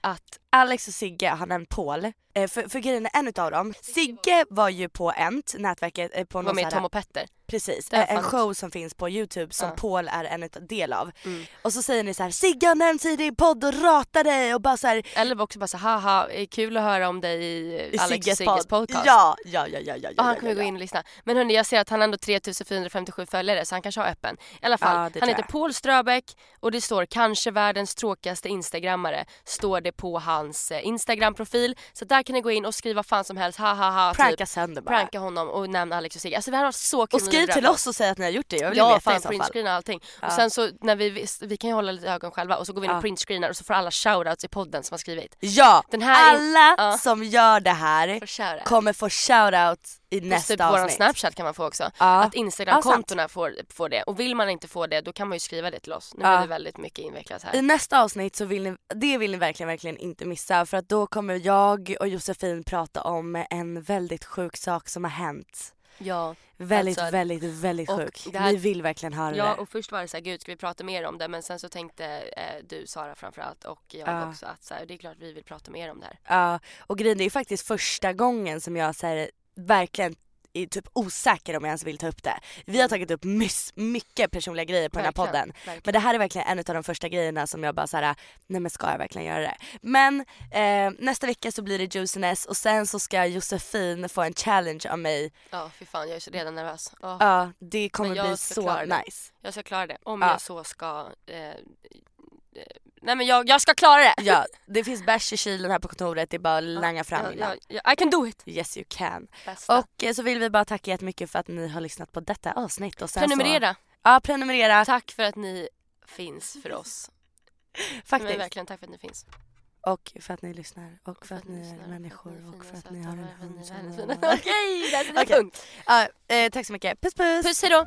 S3: att
S2: Alex och Sigge har nämnt Paul. Eh, för, för grejen är en utav dem, Sigge var ju på Ent, nätverket, eh, på
S3: var
S2: någon
S3: med i Tom och Petter.
S2: Precis, eh, en show som finns på youtube som
S3: Ja.
S2: Paul är en del av.
S3: Mm.
S2: Och så säger ni så här: Sigge har nämnts i din podd och ratar dig och bara så här,
S3: Eller också bara så haha, är kul att höra om dig i,
S2: i
S3: Alex
S2: Sigges
S3: Sigges podcast.
S2: Ja, ja, ja, ja, ja,
S3: Och han kommer
S2: ja,
S3: gå
S2: ja.
S3: in och lyssna. Men hörni, jag ser att han har ändå 3457 följare så han kanske har öppen. I alla fall, han heter. Paul Ströbeck och det står kanske världens tråkigaste instagrammare står det på hans eh, instagram-profil. Så där kan ni gå in och skriva fan som helst, ha ha ha.
S2: Pranka
S3: typ.
S2: sönder bara.
S3: Pranka honom och nämna Alex och Sigge. Alltså vi har så kul
S2: Och skriv till oss och säg att ni har gjort det. Jag vill
S3: Ja,
S2: veta
S3: fan
S2: i så fall.
S3: printscreena allting.
S2: Ja.
S3: Och sen så när vi, vi kan ju hålla lite ögon själva och så går vi in
S2: Ja.
S3: och printscreenar och så får alla shoutouts i podden som har skrivit.
S2: Ja,
S3: Den här är-
S2: alla
S3: ja.
S2: som gör det här kommer få shoutout i nästa
S3: typ våran
S2: avsnitt.
S3: snapchat kan man få också.
S2: Ja.
S3: Att instagramkontona får, får det. Och vill man inte få det då kan man ju skriva det till oss. Nu
S2: Ja.
S3: blir det väldigt mycket invecklat här.
S2: I nästa avsnitt så vill ni, det vill ni verkligen, verkligen inte missa för att då kommer jag och Josefin prata om en väldigt sjuk sak som har hänt.
S3: Ja.
S2: Väldigt,
S3: Alltså,
S2: väldigt, väldigt
S3: och
S2: sjuk.
S3: det här-
S2: Ni vill verkligen höra
S3: Ja
S2: det.
S3: och först var det så här, gud ska vi prata mer om det? Men sen så tänkte eh, du Sara framförallt och jag
S2: Ja.
S3: också att så här, det är klart vi vill prata mer om det här.
S2: Ja, och grejen det är ju faktiskt första gången som jag så här, verkligen är typ osäker om jag ens vill ta upp det. Vi har tagit upp mys- mycket personliga grejer på den här
S3: Verkligen,
S2: podden.
S3: verkligen.
S2: Men det här är verkligen en av de första grejerna som jag bara såhär, nej men ska jag verkligen göra det? Men eh, nästa vecka så blir det juiciness och sen så ska Josefin få en challenge av mig.
S3: Ja fy fan jag är redan nervös. Ja.
S2: Ja, det kommer bli så
S3: det.
S2: nice.
S3: Jag ska klara det. Om
S2: Ja.
S3: jag så ska eh, eh, Nej men jag, jag ska klara det!
S2: Ja, det finns bärs i kylen här på kontoret, det är bara att langa fram
S3: ja,
S2: innan.
S3: ja, ja, I can do it!
S2: Yes you can.
S3: Bästa.
S2: Och eh, så vill vi bara tacka jättemycket för att ni har lyssnat på detta avsnitt. Och sen
S3: Prenumerera!
S2: Så, ja, prenumerera.
S3: Tack för att ni finns för oss.
S2: Faktiskt.
S3: Men verkligen tack för att ni finns.
S2: Och för att ni lyssnar och för att ni
S3: lyssnar,
S2: är människor och för att ni har en hund är-
S3: Okej, där jag punkt.
S2: Ja, eh, tack så mycket. Puss puss!
S3: Puss hejdå!